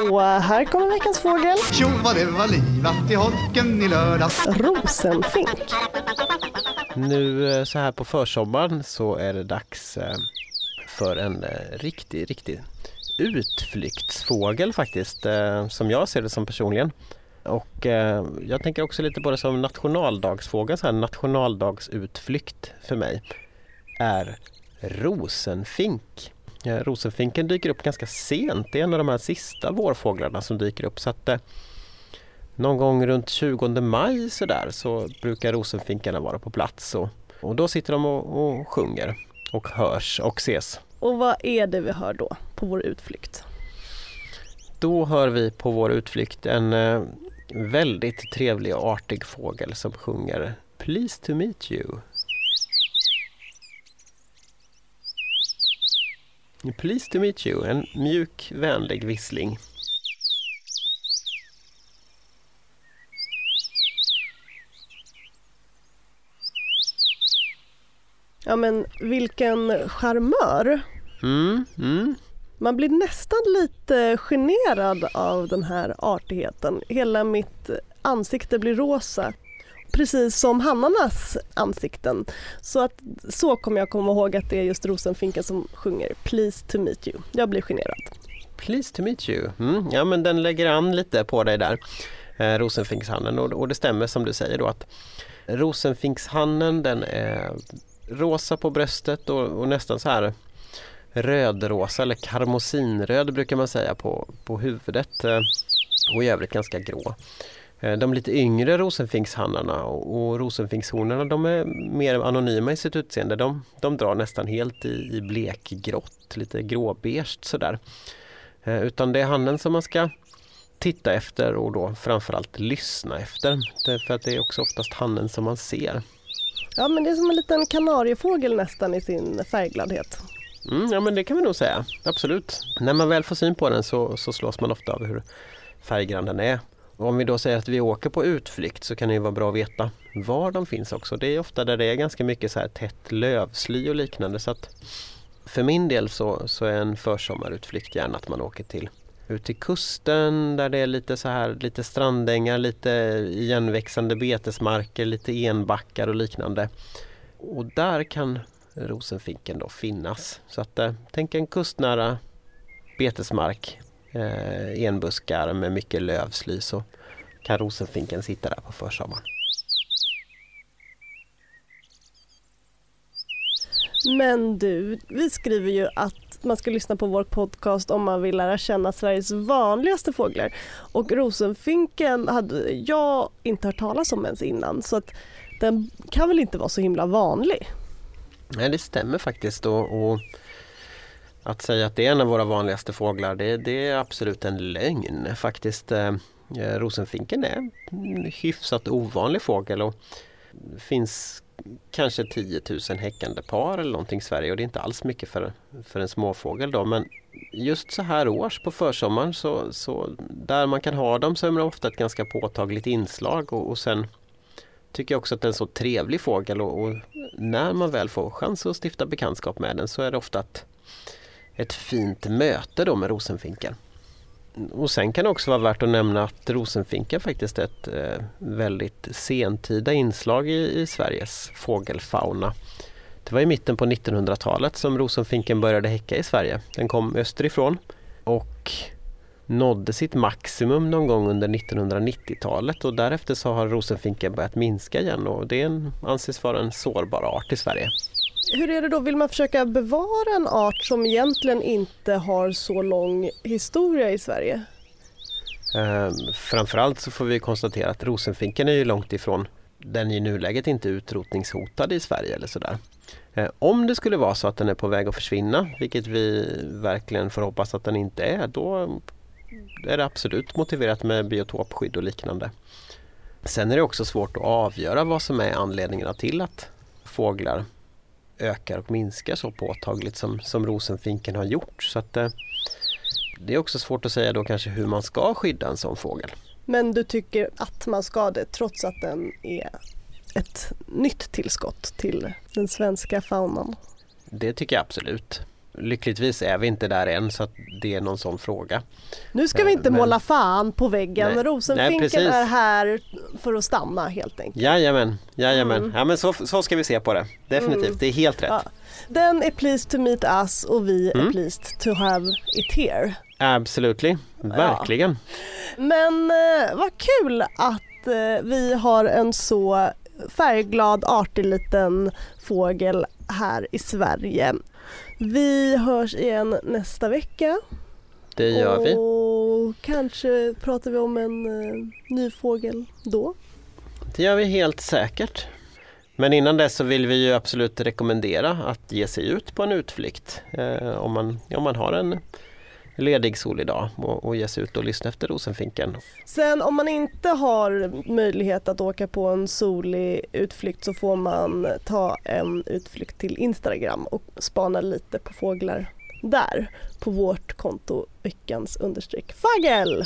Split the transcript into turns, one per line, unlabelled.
Och här kommer veckans fågel.
Tjo vad det var livat i holken i lördags.
Rosenfink.
Nu eh, så här på försommaren så är det dags eh, för en eh, riktig, riktig utflyktsfågel faktiskt, som jag ser det som personligen. Och jag tänker också lite på det som nationaldagsfågel, så här nationaldagsutflykt för mig är rosenfink. Rosenfinken dyker upp ganska sent, det är en av de här sista vårfåglarna som dyker upp. Så att, någon gång runt 20 maj så, där, så brukar rosenfinkarna vara på plats och, och då sitter de och, och sjunger och hörs och ses.
Och vad är det vi hör då på vår utflykt?
Då hör vi på vår utflykt en eh, väldigt trevlig och artig fågel som sjunger Please to meet you. Please to meet you, en mjuk vänlig vissling.
Ja men vilken charmör!
Mm, mm.
Man blir nästan lite generad av den här artigheten. Hela mitt ansikte blir rosa. Precis som hannarnas ansikten. Så, att, så kommer jag komma ihåg att det är just rosenfinken som sjunger Please to meet you. Jag blir generad.
Please to meet you. Mm, ja men den lägger an lite på dig där, eh, rosenfinkshannen. Och, och det stämmer som du säger då att rosenfinkshannen den är rosa på bröstet och, och nästan så här rödrosa eller karmosinröd brukar man säga på, på huvudet eh, och i övrigt ganska grå. Eh, de lite yngre rosenfinkshannarna och, rosenfinkshonorna de är mer anonyma i sitt utseende. De, de drar nästan helt i, i blekgrått, lite gråbeige sådär. Eh, utan det är hannen som man ska titta efter och då framförallt lyssna efter. Därför att det är också oftast hannen som man ser.
Ja men det är som en liten kanariefågel nästan i sin färggladhet.
Mm, ja men det kan vi nog säga, absolut. När man väl får syn på den så, så slås man ofta av hur färggrann den är. Om vi då säger att vi åker på utflykt så kan det ju vara bra att veta var de finns också. Det är ofta där det är ganska mycket så här tätt lövsly och liknande. Så att för min del så, så är en försommarutflykt gärna att man åker till ut till kusten där det är lite så här lite strandängar, lite igenväxande betesmarker, lite enbackar och liknande. Och där kan rosenfinken då finnas. Så att eh, tänk en kustnära betesmark, eh, enbuskar med mycket lövsly så kan rosenfinken sitta där på försommaren.
Men du, vi skriver ju att man ska lyssna på vår podcast om man vill lära känna Sveriges vanligaste fåglar. Och rosenfinken hade jag inte hört talas om ens innan så att den kan väl inte vara så himla vanlig?
Nej det stämmer faktiskt och, och att säga att det är en av våra vanligaste fåglar det, det är absolut en lögn faktiskt. Eh, eh rosenfinken är en hyfsat ovanlig fågel och finns kanske 10 000 häckande par eller någonting i Sverige och det är inte alls mycket för, för en småfågel då men just så här års på försommaren så, så där man kan ha dem så är de ofta ett ganska påtagligt inslag och, och sen tycker jag också att det är en så trevlig fågel och, och, när man väl får chans att stifta bekantskap med den så är det ofta att ett fint möte då med rosenfinken. Och sen kan det också vara värt att nämna att rosenfinken faktiskt är ett eh, väldigt sentida inslag i, i, Sveriges fågelfauna. Det var i mitten på 1900-talet som rosenfinken började häcka i Sverige. Den kom österifrån och nådde sitt maximum någon gång under 1990-talet och därefter så har rosenfinken börjat minska igen och det anses vara en sårbar art i Sverige.
Hur är det då, vill man försöka bevara en art som egentligen inte har så lång historia i Sverige?
Eh, framförallt så får vi konstatera att rosenfinken är ju långt ifrån den i nuläget inte utrotningshotad i Sverige eller sådär. Eh, om det skulle vara så att den är på väg att försvinna, vilket vi verkligen får hoppas att den inte är, då är det absolut motiverat med biotopskydd och liknande. Sen är det också svårt att avgöra vad som är anledningarna till att fåglar ökar och minskar så påtagligt som, som rosenfinken har gjort. Så att, eh, det är också svårt att säga då kanske hur man ska skydda en sån fågel.
Men du tycker att man ska det trots att den är ett nytt tillskott till den svenska faunan?
Det tycker jag absolut. Lyckligtvis är vi inte där än så att det är någon sån fråga.
Nu ska vi inte
Men-
måla fan på väggen.
Nej. Nej,
Rosenfinken
precis.
är här för att stanna helt enkelt.
Jajamän, jajamän.
Mm.
Ja men så, så ska vi se på det. Definitivt,
Mm.
det är helt rätt.
Ja. Den är pleased to meet us och vi är
Mm.
pleased to have it here.
Absolutely, verkligen.
Men eh, vad kul att eh, vi har en så färgglad, artig liten fågel här i Sverige. Vi hörs igen nästa vecka.
Det gör vi.
Och kanske pratar vi om en eh, ny fågel då.
Det gör vi helt säkert. Men innan dess så vill vi ju absolut rekommendera att ge sig ut på en utflykt. Eh, om, man, om man har en ledig solig dag och, och ge sig ut och lyssna efter rosenfinken.
Sen om man inte har möjlighet att åka på en solig utflykt så får man ta en utflykt till Instagram och spana lite på fåglar där på vårt konto veckans understreck fagel.